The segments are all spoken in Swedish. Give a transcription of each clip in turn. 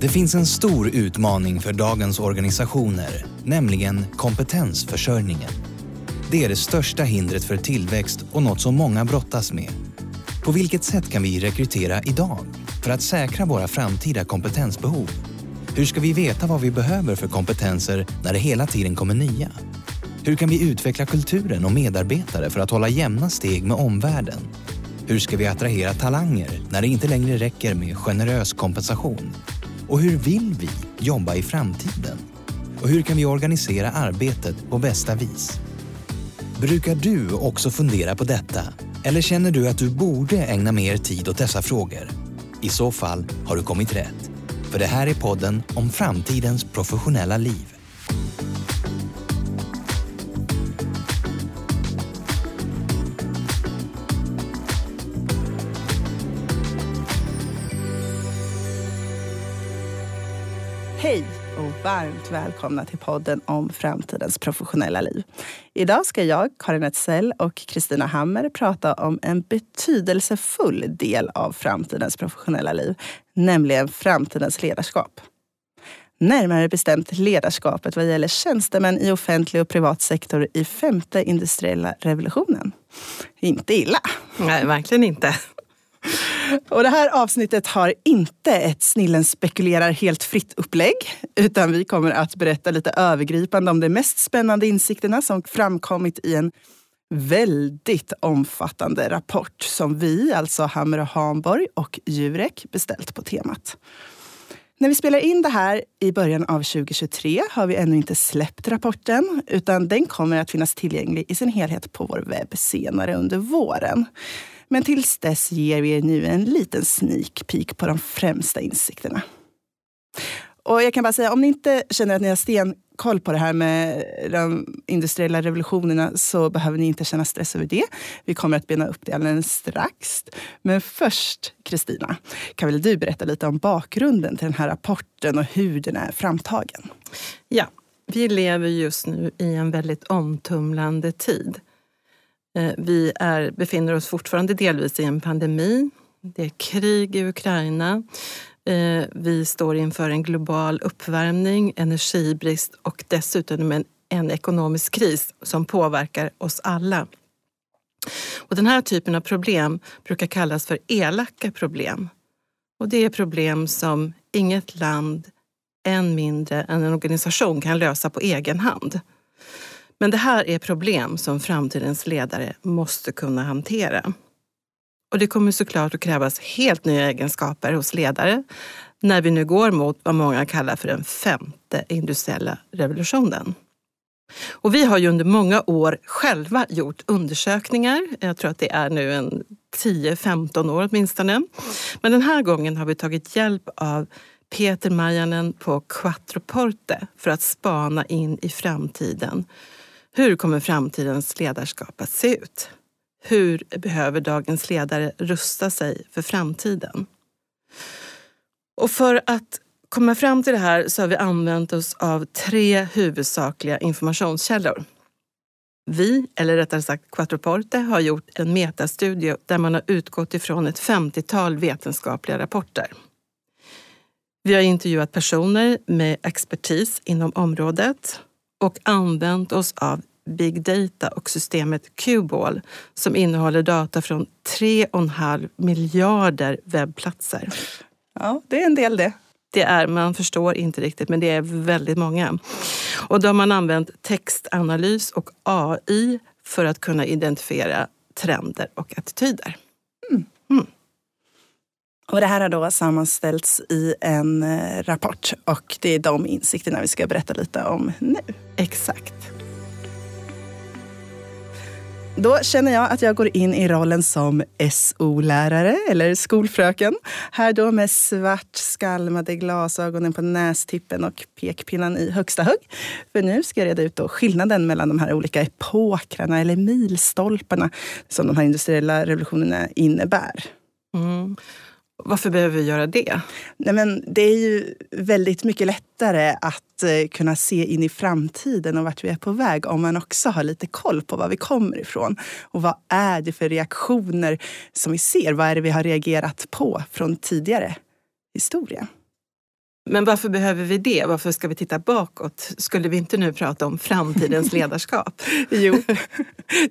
Det finns en stor utmaning för dagens organisationer, nämligen kompetensförsörjningen. Det är det största hindret för tillväxt och något som många brottas med. På vilket sätt kan vi rekrytera idag för att säkra våra framtida kompetensbehov? Hur ska vi veta vad vi behöver för kompetenser när det hela tiden kommer nya? Hur kan vi utveckla kulturen och medarbetare för att hålla jämna steg med omvärlden? Hur ska vi attrahera talanger när det inte längre räcker med generös kompensation? Och hur vill vi jobba i framtiden? Och hur kan vi organisera arbetet på bästa vis? Brukar du också fundera på detta? Eller känner du att du borde ägna mer tid åt dessa frågor? I så fall har du kommit rätt. För det här är podden om framtidens professionella liv. Hej och varmt välkomna till podden om framtidens professionella liv. Idag ska jag, Karin Etzell och Kristina Hammer prata om en betydelsefull del av framtidens professionella liv, nämligen framtidens ledarskap. Närmare bestämt ledarskapet vad gäller tjänstemän i offentlig och privat sektor i femte industriella revolutionen. Inte illa. Nej, verkligen inte. Och det här avsnittet har inte ett Snillen spekulerar helt fritt upplägg, utan vi kommer att berätta lite övergripande om de mest spännande insikterna som framkommit i en väldigt omfattande rapport som vi, alltså Hammer och Hamborg och Jurek, beställt på temat. När vi spelar in det här i början av 2023 har vi ännu inte släppt rapporten, utan den kommer att finnas tillgänglig i sin helhet på vår webb senare under våren. Men tills dess ger vi er nu en liten sneak peek på de främsta insikterna. Och jag kan bara säga, om ni inte känner att ni har stenkoll på det här med de industriella revolutionerna så behöver ni inte känna stress över det. Vi kommer att bena upp det alldeles strax. Men först, Kristina, kan väl du berätta lite om bakgrunden till den här rapporten och hur den är framtagen? Ja, vi lever just nu i en väldigt omtumlande tid. Eh, vi är, befinner oss fortfarande delvis i en pandemi. Det är krig i Ukraina. Eh, vi står inför en global uppvärmning, energibrist och dessutom en, en ekonomisk kris som påverkar oss alla. Och den här typen av problem brukar kallas för elaka problem. Och det är problem som inget land, än mindre än en organisation, kan lösa på egen hand. Men det här är problem som framtidens ledare måste kunna hantera. Och det kommer såklart att krävas helt nya egenskaper hos ledare när vi nu går mot vad många kallar för den femte industriella revolutionen. Och vi har ju under många år själva gjort undersökningar. Jag tror att det är nu en 10-15 år åtminstone. Men den här gången har vi tagit hjälp av Peter Majanen på Quattroporte för att spana in i framtiden. Hur kommer framtidens ledarskap att se ut? Hur behöver dagens ledare rusta sig för framtiden? Och för att komma fram till det här så har vi använt oss av tre huvudsakliga informationskällor. Vi, eller rättare sagt Quattroporte, har gjort en metastudie där man har utgått ifrån ett 50-tal vetenskapliga rapporter. Vi har intervjuat personer med expertis inom området och använt oss av big data och systemet Qball som innehåller data från 3,5 miljarder webbplatser. Ja, det är en del det. Det är, man förstår inte riktigt, men det är väldigt många. Och då har man använt textanalys och AI för att kunna identifiera trender och attityder. Mm. Mm. Och det här har då sammanställts i en eh, rapport och det är de insikterna vi ska berätta lite om nu. Exakt. Då känner jag att jag går in i rollen som SO-lärare eller skolfröken. Här då med svart skalmade glasögonen på nästippen och pekpinnan i högsta hugg. För nu ska jag reda ut då skillnaden mellan de här olika epokrarna eller milstolparna som de här industriella revolutionerna innebär. Mm. Varför behöver vi göra det? Nej, men det är ju väldigt mycket lättare att eh, kunna se in i framtiden och vart vi är på väg om man också har lite koll på var vi kommer ifrån. Och vad är det för reaktioner som vi ser? Vad är det vi har reagerat på från tidigare historia? Men varför behöver vi det? Varför ska vi titta bakåt? Skulle vi inte nu prata om framtidens ledarskap? jo,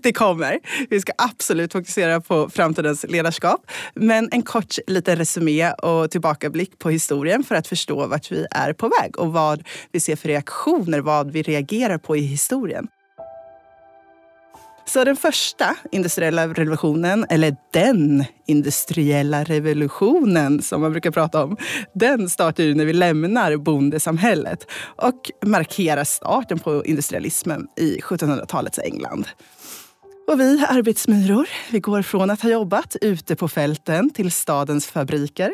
det kommer. Vi ska absolut fokusera på framtidens ledarskap. Men en kort liten resumé och tillbakablick på historien för att förstå vart vi är på väg och vad vi ser för reaktioner, vad vi reagerar på i historien. Så den första industriella revolutionen, eller den industriella revolutionen som man brukar prata om, den startar ju när vi lämnar bondesamhället och markerar starten på industrialismen i 1700-talets England. Och vi arbetsmyror, vi går från att ha jobbat ute på fälten till stadens fabriker.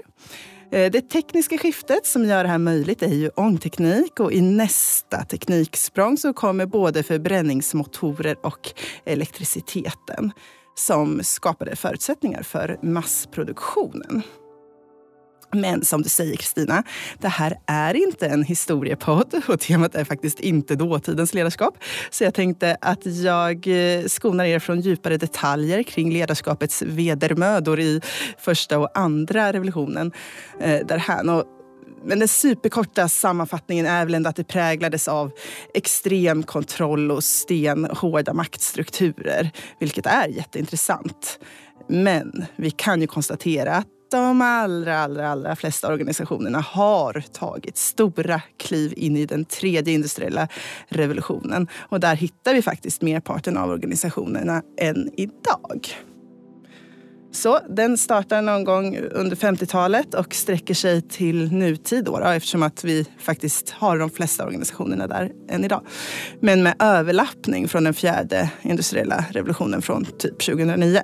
Eh, det tekniska skiftet som gör det här möjligt är ju ångteknik och i nästa tekniksprång så kommer både förbränningsmotorer och elektriciteten som skapade förutsättningar för massproduktionen. Men som du säger Kristina, det här är inte en historiepodd och temat är faktiskt inte dåtidens ledarskap. Så jag tänkte att jag eh, skonar er från djupare detaljer kring ledarskapets vedermödor i första och andra revolutionen. Eh, därhän. Och men den superkorta sammanfattningen är väl ändå att det präglades av extrem kontroll och stenhårda maktstrukturer, vilket är jätteintressant. Men vi kan ju konstatera att de allra, allra, allra flesta organisationerna har tagit stora kliv in i den tredje industriella revolutionen. Och där hittar vi faktiskt merparten av organisationerna än idag. Så den startar någon gång under 50-talet och sträcker sig till nutid då, då, eftersom att vi faktiskt har de flesta organisationerna där än idag. Men med överlappning från den fjärde industriella revolutionen från typ 2009.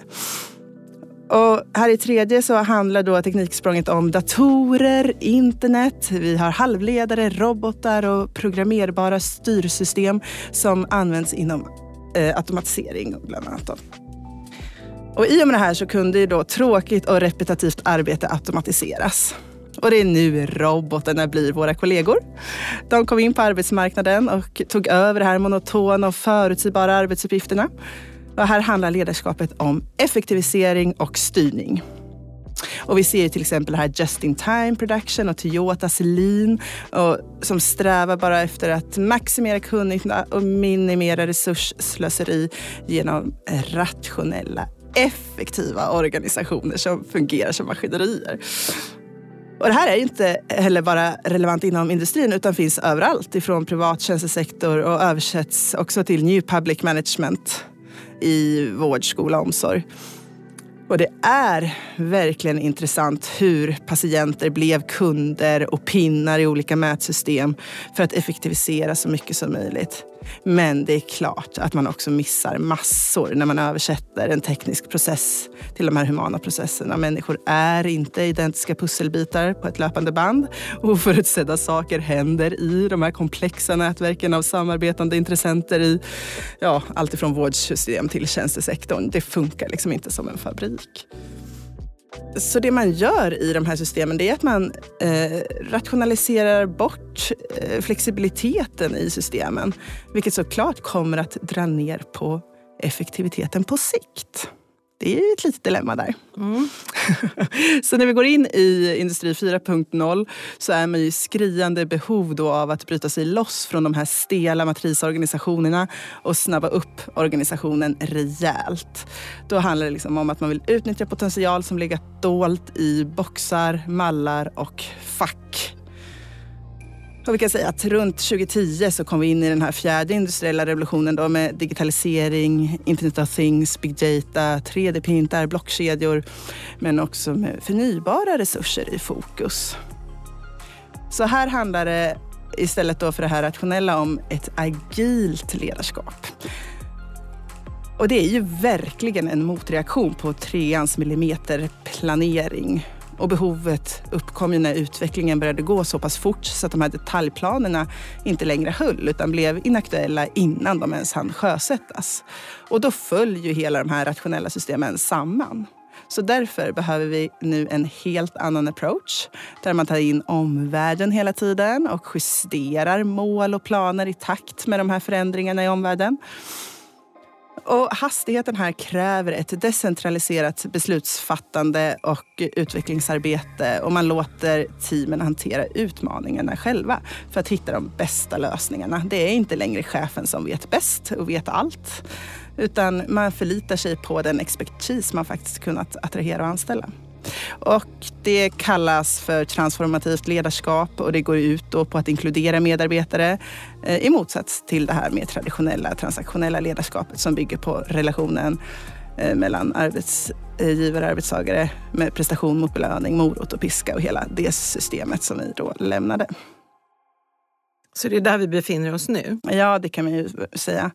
Och här i tredje så handlar då tekniksprånget om datorer, internet. Vi har halvledare, robotar och programmerbara styrsystem som används inom eh, automatisering bland annat. Och I och med det här så kunde ju då tråkigt och repetitivt arbete automatiseras. Och det är nu robotarna blir våra kollegor. De kom in på arbetsmarknaden och tog över de här monotona och förutsägbara arbetsuppgifterna. Och här handlar ledarskapet om effektivisering och styrning. Och vi ser till exempel här Just in time production och Toyotas lean och som strävar bara efter att maximera kundnytta och minimera resursslöseri genom rationella, effektiva organisationer som fungerar som maskinerier. Och det här är inte heller bara relevant inom industrin utan finns överallt ifrån privat tjänstesektor och översätts också till new public management i vård, skola och omsorg. Och det är verkligen intressant hur patienter blev kunder och pinnar i olika mätsystem för att effektivisera så mycket som möjligt. Men det är klart att man också missar massor när man översätter en teknisk process till de här humana processerna. Människor är inte identiska pusselbitar på ett löpande band. Oförutsedda saker händer i de här komplexa nätverken av samarbetande intressenter i ja, allt ifrån vårdsystem till tjänstesektorn. Det funkar liksom inte som en fabrik. Så det man gör i de här systemen det är att man eh, rationaliserar bort eh, flexibiliteten i systemen. Vilket såklart kommer att dra ner på effektiviteten på sikt. Det är ett litet dilemma där. Mm. så när vi går in i Industri 4.0 så är man i skriande behov då av att bryta sig loss från de här stela matrisorganisationerna och snabba upp organisationen rejält. Då handlar det liksom om att man vill utnyttja potential som legat dolt i boxar, mallar och fack. Och vi kan säga att runt 2010 så kom vi in i den här fjärde industriella revolutionen då med digitalisering, Internet of Things, Big Data, 3D-printar, blockkedjor men också med förnybara resurser i fokus. Så här handlar det istället då för det här rationella om ett agilt ledarskap. Och det är ju verkligen en motreaktion på treans millimeterplanering och behovet uppkom ju när utvecklingen började gå så pass fort så att de här detaljplanerna inte längre höll utan blev inaktuella innan de ens hann sjösättas. Och då föll ju hela de här rationella systemen samman. Så därför behöver vi nu en helt annan approach där man tar in omvärlden hela tiden och justerar mål och planer i takt med de här förändringarna i omvärlden. Och hastigheten här kräver ett decentraliserat beslutsfattande och utvecklingsarbete och man låter teamen hantera utmaningarna själva för att hitta de bästa lösningarna. Det är inte längre chefen som vet bäst och vet allt utan man förlitar sig på den expertis man faktiskt kunnat attrahera och anställa. Och det kallas för transformativt ledarskap och det går ut på att inkludera medarbetare eh, i motsats till det här mer traditionella transaktionella ledarskapet som bygger på relationen eh, mellan arbetsgivare och arbetstagare med prestation mot belöning, morot och piska och hela det systemet som vi då lämnade. Så det är där vi befinner oss nu? Ja, det kan man ju säga.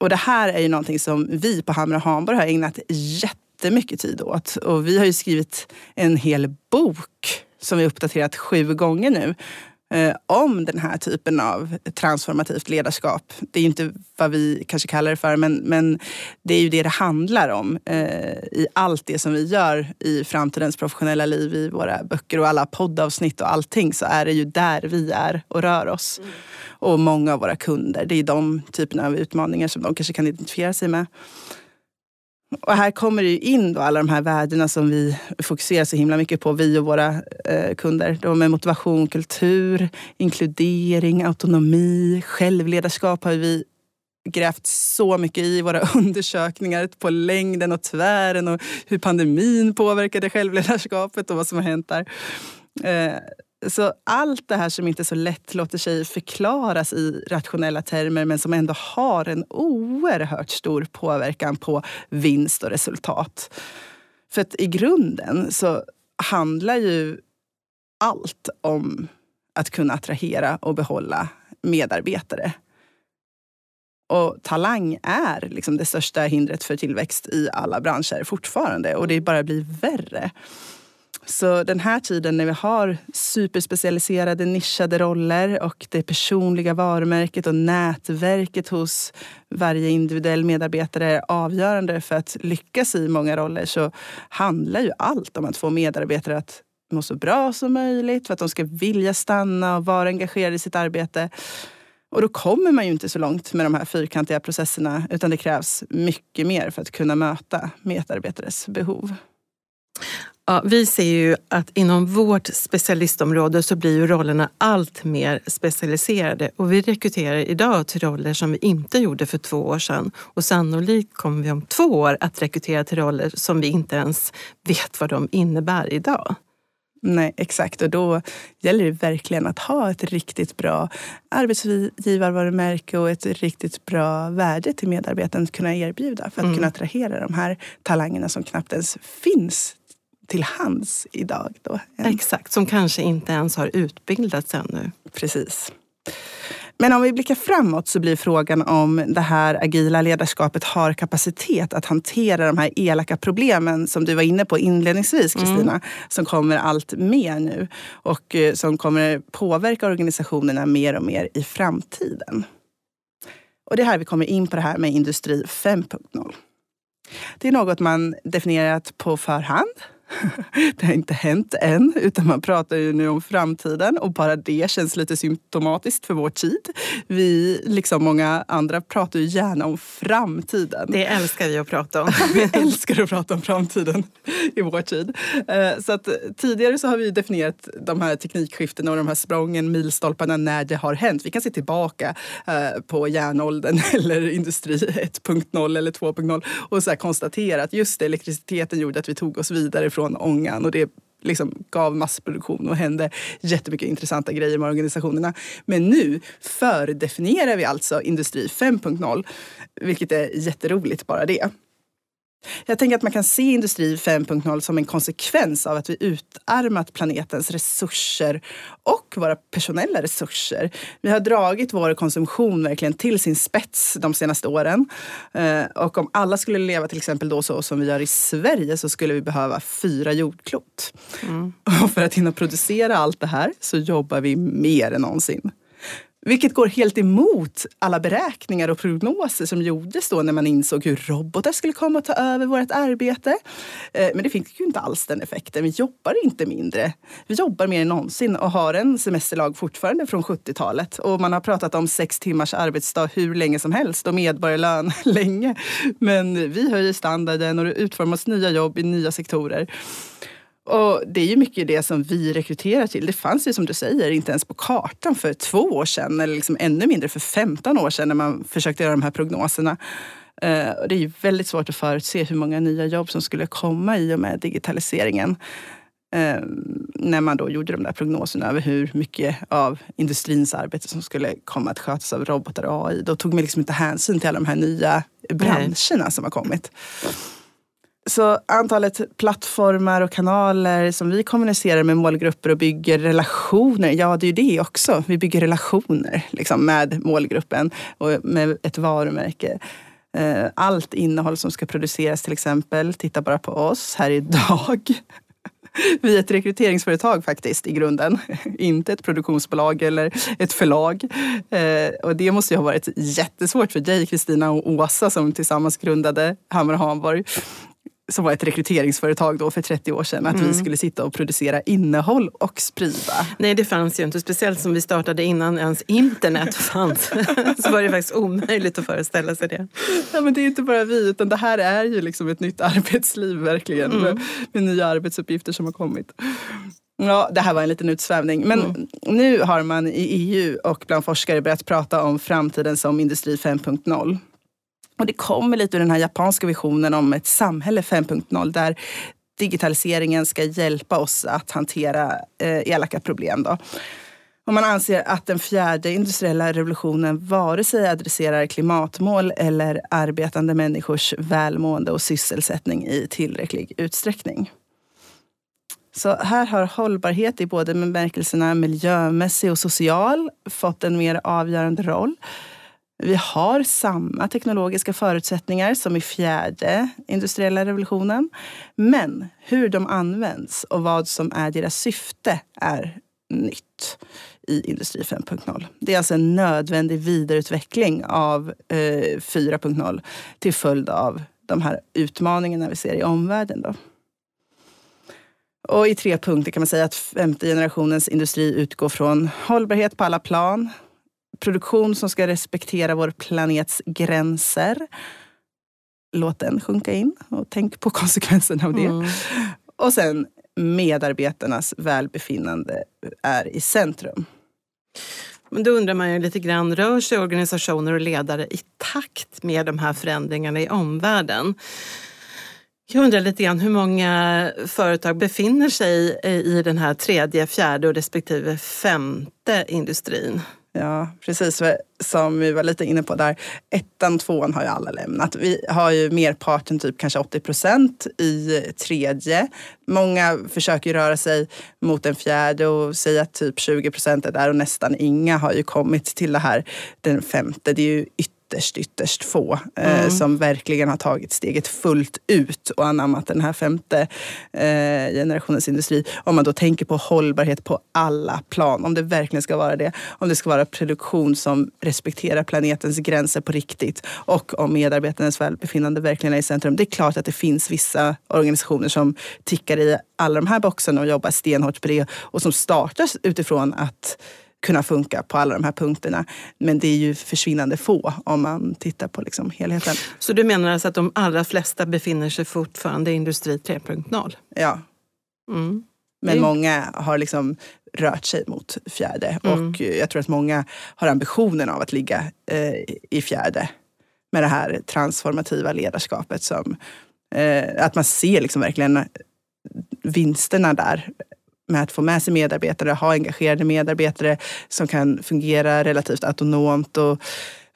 Och det här är ju någonting som vi på Hamra Hamburg har ägnat jätte jättemycket tid åt. Och vi har ju skrivit en hel bok som vi uppdaterat sju gånger nu eh, om den här typen av transformativt ledarskap. Det är inte vad vi kanske kallar det för, men, men det är ju det det handlar om eh, i allt det som vi gör i framtidens professionella liv, i våra böcker och alla poddavsnitt och allting, så är det ju där vi är och rör oss. Mm. Och många av våra kunder, det är de typerna av utmaningar som de kanske kan identifiera sig med. Och här kommer det in då alla de här värdena som vi fokuserar så himla mycket på, vi och våra eh, kunder. De med motivation, kultur, inkludering, autonomi, självledarskap har vi grävt så mycket i våra undersökningar på längden och tvären och hur pandemin påverkade självledarskapet och vad som har hänt där. Eh, så allt det här som inte så lätt låter sig förklaras i rationella termer men som ändå har en oerhört stor påverkan på vinst och resultat. För att i grunden så handlar ju allt om att kunna attrahera och behålla medarbetare. Och talang är liksom det största hindret för tillväxt i alla branscher fortfarande och det bara blir värre. Så den här tiden när vi har superspecialiserade nischade roller och det personliga varumärket och nätverket hos varje individuell medarbetare är avgörande för att lyckas i många roller så handlar ju allt om att få medarbetare att må så bra som möjligt, för att de ska vilja stanna och vara engagerade i sitt arbete. Och då kommer man ju inte så långt med de här fyrkantiga processerna utan det krävs mycket mer för att kunna möta medarbetares behov. Ja, vi ser ju att inom vårt specialistområde så blir ju rollerna allt mer specialiserade och vi rekryterar idag till roller som vi inte gjorde för två år sedan. Och sannolikt kommer vi om två år att rekrytera till roller som vi inte ens vet vad de innebär idag. Nej, exakt. Och då gäller det verkligen att ha ett riktigt bra arbetsgivarvarumärke och ett riktigt bra värde till medarbetaren att kunna erbjuda för att mm. kunna attrahera de här talangerna som knappt ens finns till hands idag. Då. Exakt, som kanske inte ens har utbildats ännu. Precis. Men om vi blickar framåt så blir frågan om det här agila ledarskapet har kapacitet att hantera de här elaka problemen som du var inne på inledningsvis mm. Kristina. Mm. Som kommer allt mer nu och eh, som kommer påverka organisationerna mer och mer i framtiden. Och det är här vi kommer in på det här med Industri 5.0. Det är något man definierat på förhand det har inte hänt än, utan man pratar ju nu om framtiden och bara det känns lite symptomatiskt för vår tid. Vi, liksom många andra, pratar ju gärna om framtiden. Det älskar vi att prata om. vi älskar att prata om framtiden i vår tid. Eh, så att tidigare så har vi definierat de här teknikskiftena och de här sprången, milstolparna, när det har hänt. Vi kan se tillbaka eh, på järnåldern eller industri 1.0 eller 2.0 och så konstatera att just det, elektriciteten gjorde att vi tog oss vidare från ångan och det liksom gav massproduktion och hände jättemycket intressanta grejer med organisationerna. Men nu fördefinierar vi alltså Industri 5.0, vilket är jätteroligt bara det. Jag tänker att man kan se Industri 5.0 som en konsekvens av att vi utarmat planetens resurser och våra personella resurser. Vi har dragit vår konsumtion verkligen till sin spets de senaste åren. Eh, och om alla skulle leva till exempel då så som vi gör i Sverige så skulle vi behöva fyra jordklot. Mm. Och för att hinna producera allt det här så jobbar vi mer än någonsin. Vilket går helt emot alla beräkningar och prognoser som gjordes då när man insåg hur robotar skulle komma och ta över vårt arbete. Eh, men det fick ju inte alls den effekten. Vi jobbar inte mindre. Vi jobbar mer än någonsin och har en semesterlag fortfarande från 70-talet. Och man har pratat om sex timmars arbetsdag hur länge som helst och medborgarlön länge. Men vi höjer standarden och det utformas nya jobb i nya sektorer. Och det är ju mycket det som vi rekryterar till. Det fanns ju som du säger inte ens på kartan för två år sedan eller liksom ännu mindre för 15 år sedan när man försökte göra de här prognoserna. Uh, det är ju väldigt svårt att förutse hur många nya jobb som skulle komma i och med digitaliseringen. Uh, när man då gjorde de där prognoserna över hur mycket av industrins arbete som skulle komma att skötas av robotar och AI. Då tog man liksom inte hänsyn till alla de här nya branscherna Nej. som har kommit. Så antalet plattformar och kanaler som vi kommunicerar med målgrupper och bygger relationer, ja det är ju det också. Vi bygger relationer liksom, med målgruppen och med ett varumärke. Eh, allt innehåll som ska produceras till exempel, titta bara på oss här idag. Vi är ett rekryteringsföretag faktiskt i grunden. Inte ett produktionsbolag eller ett förlag. Eh, och det måste ju ha varit jättesvårt för dig, Kristina och Åsa som tillsammans grundade Hammar och Hanborg som var ett rekryteringsföretag då för 30 år sedan, att mm. vi skulle sitta och producera innehåll och sprida. Nej, det fanns ju inte. Speciellt som vi startade innan ens internet fanns. så var det faktiskt omöjligt att föreställa sig det. Ja, men det är inte bara vi, utan det här är ju liksom ett nytt arbetsliv verkligen. Mm. Med, med, nya arbetsuppgifter som har kommit. Ja, det här var en liten utsvävning. Men mm. nu har man i EU och bland forskare börjat prata om framtiden som industri 5.0. Och det kommer lite ur den här japanska visionen om ett samhälle 5.0 där digitaliseringen ska hjälpa oss att hantera eh, elaka problem. Då. Och man anser att den fjärde industriella revolutionen vare sig adresserar klimatmål eller arbetande människors välmående och sysselsättning i tillräcklig utsträckning. Så här har hållbarhet i både bemärkelserna miljömässig och social fått en mer avgörande roll. Vi har samma teknologiska förutsättningar som i fjärde industriella revolutionen. Men hur de används och vad som är deras syfte är nytt i Industri 5.0. Det är alltså en nödvändig vidareutveckling av eh, 4.0 till följd av de här utmaningarna vi ser i omvärlden. Då. Och i tre punkter kan man säga att femte generationens industri utgår från hållbarhet på alla plan, produktion som ska respektera vår planets gränser. Låt den sjunka in och tänk på konsekvenserna av det. Mm. Och sen medarbetarnas välbefinnande är i centrum. Men då undrar man ju lite grann, rör sig organisationer och ledare i takt med de här förändringarna i omvärlden? Jag undrar lite grann hur många företag befinner sig i den här tredje, fjärde och respektive femte industrin? Ja, precis som vi var lite inne på där. Ettan, tvåan har ju alla lämnat. Vi har ju merparten, typ kanske 80 procent i tredje. Många försöker röra sig mot den fjärde och säga att typ 20 procent är där och nästan inga har ju kommit till det här den femte. Det är ju ytterligare ytterst, ytterst få eh, mm. som verkligen har tagit steget fullt ut och anammat den här femte eh, generationens industri. Om man då tänker på hållbarhet på alla plan, om det verkligen ska vara det. Om det ska vara produktion som respekterar planetens gränser på riktigt och om medarbetarnas välbefinnande verkligen är i centrum. Det är klart att det finns vissa organisationer som tickar i alla de här boxarna och jobbar stenhårt på det och som startas utifrån att kunna funka på alla de här punkterna. Men det är ju försvinnande få om man tittar på liksom helheten. Så du menar alltså att de allra flesta befinner sig fortfarande i industri 3.0? Ja. Mm. Men många har liksom rört sig mot fjärde mm. och jag tror att många har ambitionen av att ligga eh, i fjärde med det här transformativa ledarskapet som eh, att man ser liksom verkligen vinsterna där med att få med sig medarbetare, ha engagerade medarbetare som kan fungera relativt autonomt och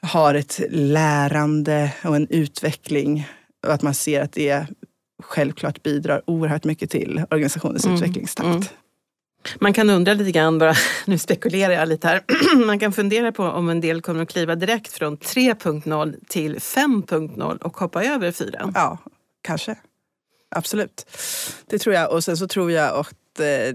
har ett lärande och en utveckling. Och att man ser att det självklart bidrar oerhört mycket till organisationens mm. utvecklingstakt. Mm. Man kan undra lite grann, bara, nu spekulerar jag lite här, man kan fundera på om en del kommer att kliva direkt från 3.0 till 5.0 och hoppa över 4. Ja, kanske. Absolut. Det tror jag. Och sen så tror jag eh,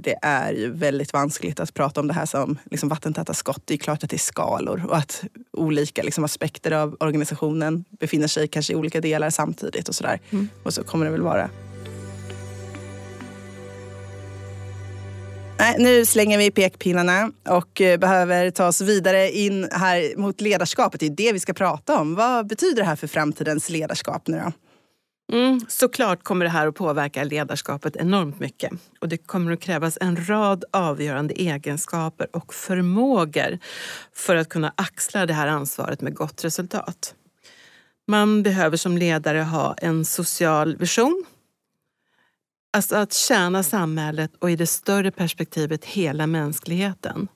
det är ju väldigt vanskligt att prata om det här som liksom vattentäta skott. Det är klart att det är skalor och att olika liksom, aspekter av organisationen befinner sig kanske i olika delar samtidigt och sådär. Mm. Och så kommer det väl vara. Nej, nu slänger vi pekpinnarna och eh, behöver ta oss vidare in här mot ledarskapet. Det är det vi ska prata om. Vad betyder det här för framtidens ledarskap nu då? Mm, såklart kommer det här att påverka ledarskapet enormt mycket. Och det kommer att krävas en rad avgörande egenskaper och förmågor för att kunna axla det här ansvaret med gott resultat. Man behöver som ledare ha en social vision. Alltså att tjäna samhället och i det större perspektivet hela mänskligheten.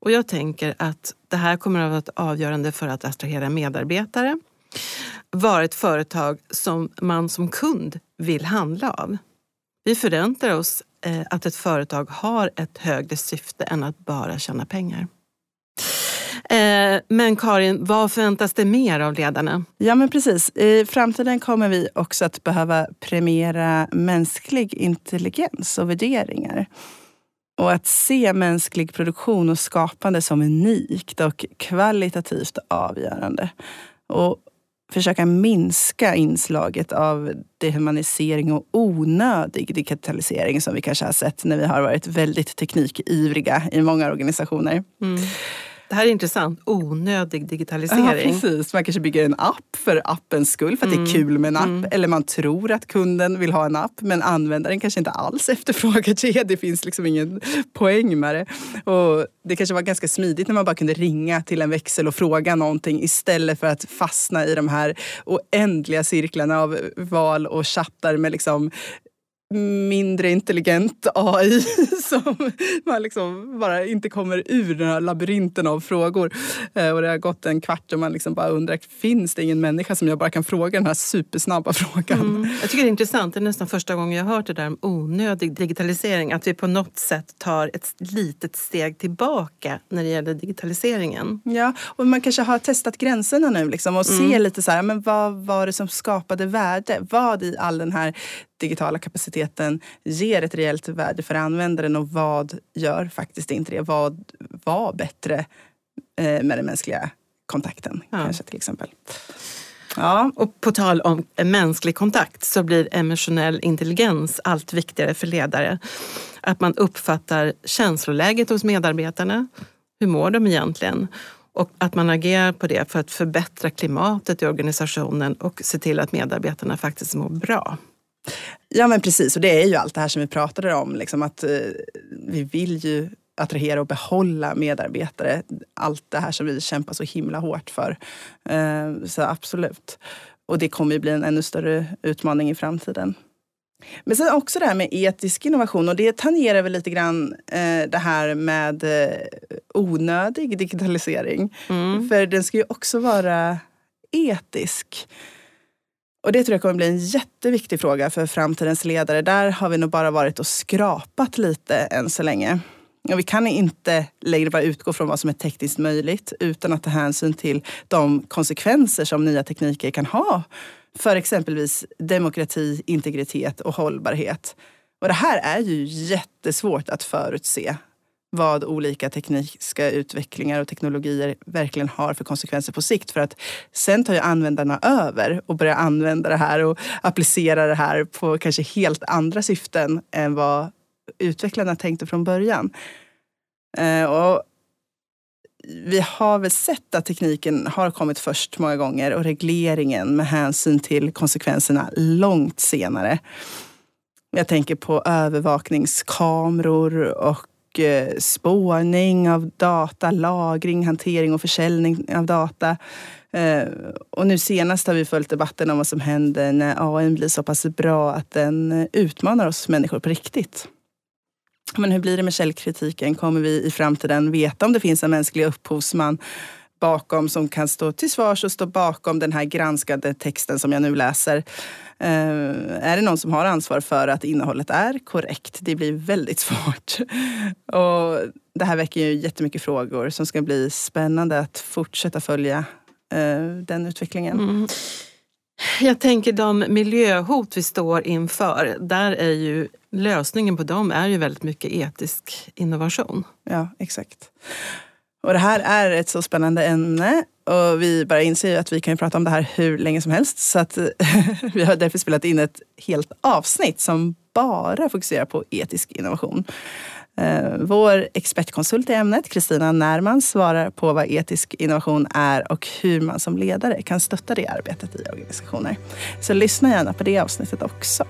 Och jag tänker att det här kommer att vara avgörande för att attrahera medarbetare vara ett företag som man som kund vill handla av. Vi förväntar oss eh, att ett företag har ett högre syfte än att bara tjäna pengar. Eh, men Karin, vad förväntas det mer av ledarna? Ja men precis. I framtiden kommer vi också att behöva premiera mänsklig intelligens och värderingar. Och att se mänsklig produktion och skapande som unikt och kvalitativt avgörande. Och försöka minska inslaget av dehumanisering och onödig digitalisering som vi kanske har sett när vi har varit väldigt teknikivriga i många organisationer. Mm. Det här är intressant. Onödig digitalisering. Ja, precis. Man kanske bygger en app för appens skull, för att mm. det är mm. kul med en app. Mm. Eller man tror att kunden vill ha en app, men användaren kanske inte alls efterfrågar det. Det finns liksom ingen poäng med det. Och det kanske var ganska smidigt när man bara kunde ringa till en växel och fråga någonting istället för att fastna i de här oändliga cirklarna av val och chattar med liksom mindre intelligent AI som man liksom bara inte kommer ur den här labyrinten av frågor. Eh, och det har gått en kvart och man liksom bara undrar, finns det ingen människa som jag bara kan fråga den här supersnabba frågan? Mm. Jag tycker det är intressant, det är nästan första gången jag har hört det där om onödig digitalisering. Att vi på något sätt tar ett litet steg tillbaka när det gäller digitaliseringen. Ja, och man kanske har testat gränserna nu liksom och mm. ser lite så här, men vad var det som skapade värde? Vad i all den här digitala kapaciteten ger ett reellt värde för användaren och vad gör faktiskt inte det? Vad var bättre eh, med den mänskliga kontakten ja. kanske till exempel. Ja. Och på tal om mänsklig kontakt så blir emotionell intelligens allt viktigare för ledare. Att man uppfattar känsloläget hos medarbetarna. Hur mår de egentligen? Och att man agerar på det för att förbättra klimatet i organisationen och se till att medarbetarna faktiskt mår bra. Ja men precis, och det är ju allt det här som vi pratade om. Liksom att eh, vi vill ju attrahera och behålla medarbetare. Allt det här som vi kämpar så himla hårt för. Eh, så absolut. Och det kommer ju bli en ännu större utmaning i framtiden. Men sen också det här med etisk innovation och det tangerar väl lite grann eh, det här med eh, onödig digitalisering. Mm. För den ska ju också vara etisk. Och det tror jag kommer bli en jätteviktig fråga för framtidens ledare. Där har vi nog bara varit och skrapat lite än så länge. Och vi kan inte längre bara utgå från vad som är tekniskt möjligt utan att ta hänsyn till de konsekvenser som nya tekniker kan ha för exempelvis demokrati, integritet och hållbarhet. Och det här är ju jättesvårt att förutse vad olika tekniska utvecklingar och teknologier verkligen har för konsekvenser på sikt. För att sen tar ju användarna över och börjar använda det här och applicera det här på kanske helt andra syften än vad utvecklarna tänkte från början. Eh, och vi har väl sett att tekniken har kommit först många gånger och regleringen med hänsyn till konsekvenserna långt senare. Jag tänker på övervakningskameror och Eh, spårning av data, lagring, hantering och försäljning av data. Eh, och nu senast har vi följt debatten om vad som händer när AI blir så pass bra att den utmanar oss människor på riktigt. Men hur blir det med källkritiken? Kommer vi i framtiden veta om det finns en mänsklig upphovsman bakom som kan stå till svars och stå bakom den här granskade texten som jag nu läser? Eh, är det någon som har ansvar för att innehållet är korrekt? Det blir väldigt svårt. Och det här väcker ju jättemycket frågor som ska bli spännande att fortsätta följa eh, den utvecklingen. Mm. Jag tänker de miljöhot vi står inför, där är ju lösningen på dem är ju väldigt mycket etisk innovation. Ja, exakt. Och det här är ett så spännande ämne och vi bara inser ju att vi kan prata om det här hur länge som helst. Så att vi har därför spelat in ett helt avsnitt som bara fokuserar på etisk innovation. Eh, vår expertkonsult i ämnet, Kristina Närman, svarar på vad etisk innovation är och hur man som ledare kan stötta det arbetet i organisationer. Så lyssna gärna på det avsnittet också.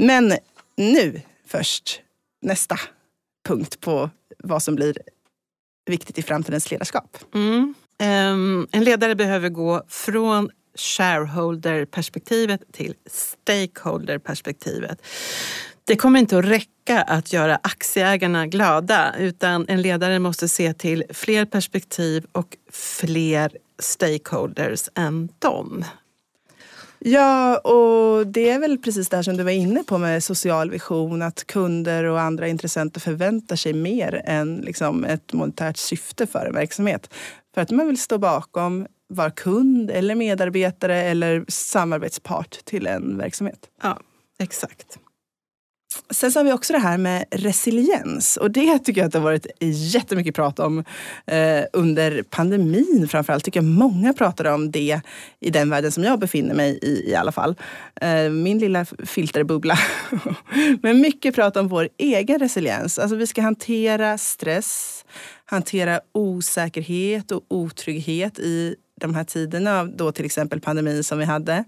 Men nu först nästa punkt på vad som blir viktigt i framtidens ledarskap. Mm. Um, en ledare behöver gå från shareholder-perspektivet till stakeholder-perspektivet. Det kommer inte att räcka att göra aktieägarna glada utan en ledare måste se till fler perspektiv och fler stakeholders än dem. Ja, och det är väl precis det här som du var inne på med social vision. Att kunder och andra intressenter förväntar sig mer än liksom ett monetärt syfte för en verksamhet. För att man vill stå bakom vara kund eller medarbetare eller samarbetspart till en verksamhet. Ja, exakt. Sen så har vi också det här med resiliens och det tycker jag att det har varit jättemycket prat om eh, under pandemin framförallt. tycker jag många pratade om det i den världen som jag befinner mig i i alla fall. Eh, min lilla filterbubbla. Men mycket prat om vår egen resiliens. Alltså vi ska hantera stress, hantera osäkerhet och otrygghet i de här tiderna, då till exempel pandemin som vi hade.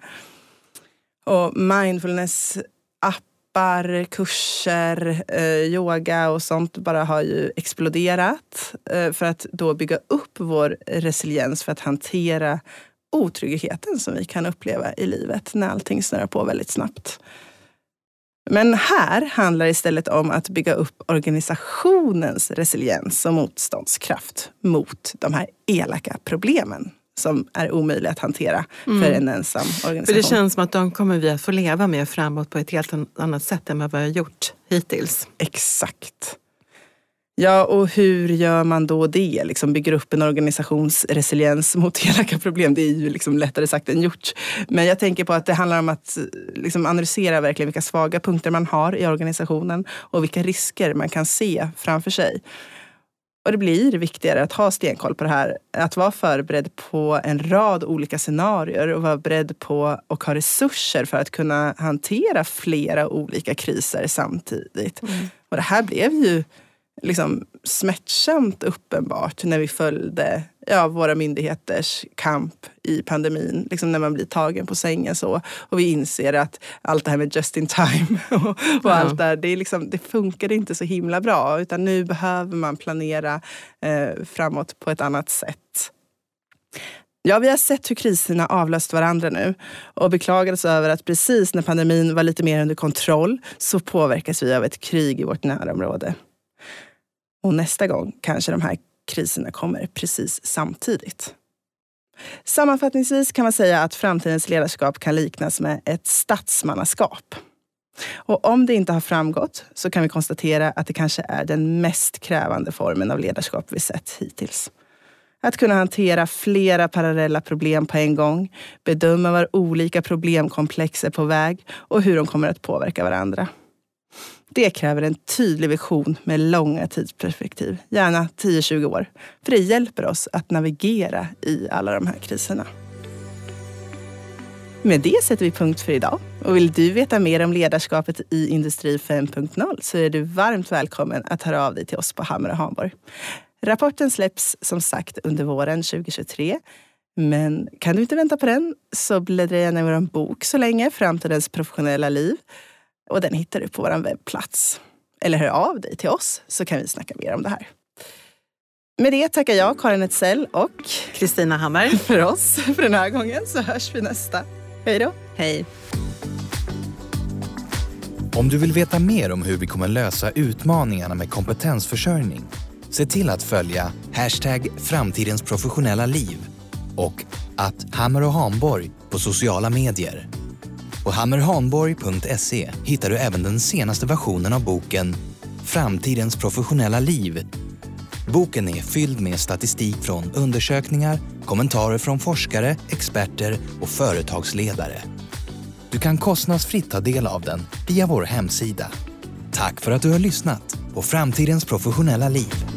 Och mindfulness appar, kurser, eh, yoga och sånt bara har ju exploderat eh, för att då bygga upp vår resiliens för att hantera otryggheten som vi kan uppleva i livet när allting snurrar på väldigt snabbt. Men här handlar det istället om att bygga upp organisationens resiliens och motståndskraft mot de här elaka problemen som är omöjliga att hantera mm. för en ensam organisation. För det känns som att de kommer vi att få leva med framåt på ett helt annat sätt än vad vi har gjort hittills. Exakt. Ja, och hur gör man då det? Liksom bygger upp en organisations resiliens mot elaka problem. Det är ju liksom lättare sagt än gjort. Men jag tänker på att det handlar om att liksom analysera verkligen vilka svaga punkter man har i organisationen och vilka risker man kan se framför sig. Och det blir viktigare att ha stenkoll på det här. Att vara förberedd på en rad olika scenarier och vara beredd på och ha resurser för att kunna hantera flera olika kriser samtidigt. Mm. Och det här blev ju liksom smärtsamt uppenbart när vi följde ja, våra myndigheters kamp i pandemin. Liksom när man blir tagen på sängen så. Och vi inser att allt det här med just in time och, och ja. allt där, det, är liksom, det funkar inte så himla bra. Utan nu behöver man planera eh, framåt på ett annat sätt. Ja, vi har sett hur kriserna avlöst varandra nu och beklagades över att precis när pandemin var lite mer under kontroll så påverkas vi av ett krig i vårt närområde. Och nästa gång kanske de här kriserna kommer precis samtidigt. Sammanfattningsvis kan man säga att framtidens ledarskap kan liknas med ett statsmannaskap. Och om det inte har framgått så kan vi konstatera att det kanske är den mest krävande formen av ledarskap vi sett hittills. Att kunna hantera flera parallella problem på en gång, bedöma var olika problemkomplex är på väg och hur de kommer att påverka varandra. Det kräver en tydlig vision med långa tidsperspektiv, gärna 10-20 år. För det hjälper oss att navigera i alla de här kriserna. Med det sätter vi punkt för idag. Och vill du veta mer om ledarskapet i Industri 5.0 så är du varmt välkommen att höra av dig till oss på Hammer och Hamburg. Rapporten släpps som sagt under våren 2023. Men kan du inte vänta på den så bläddra gärna i vår bok så länge, Framtidens professionella liv. Och den hittar du på vår webbplats. Eller hör av dig till oss så kan vi snacka mer om det här. Med det tackar jag, Karin Etzell och Kristina Hammar för oss för den här gången. Så hörs vi nästa. Hej då. Hej. Om du vill veta mer om hur vi kommer lösa utmaningarna med kompetensförsörjning, se till att följa hashtag framtidens professionella liv och att Hammer och Hanborg på sociala medier. På hammerhanborg.se hittar du även den senaste versionen av boken Framtidens professionella liv Boken är fylld med statistik från undersökningar, kommentarer från forskare, experter och företagsledare. Du kan kostnadsfritt ta del av den via vår hemsida. Tack för att du har lyssnat på Framtidens professionella liv.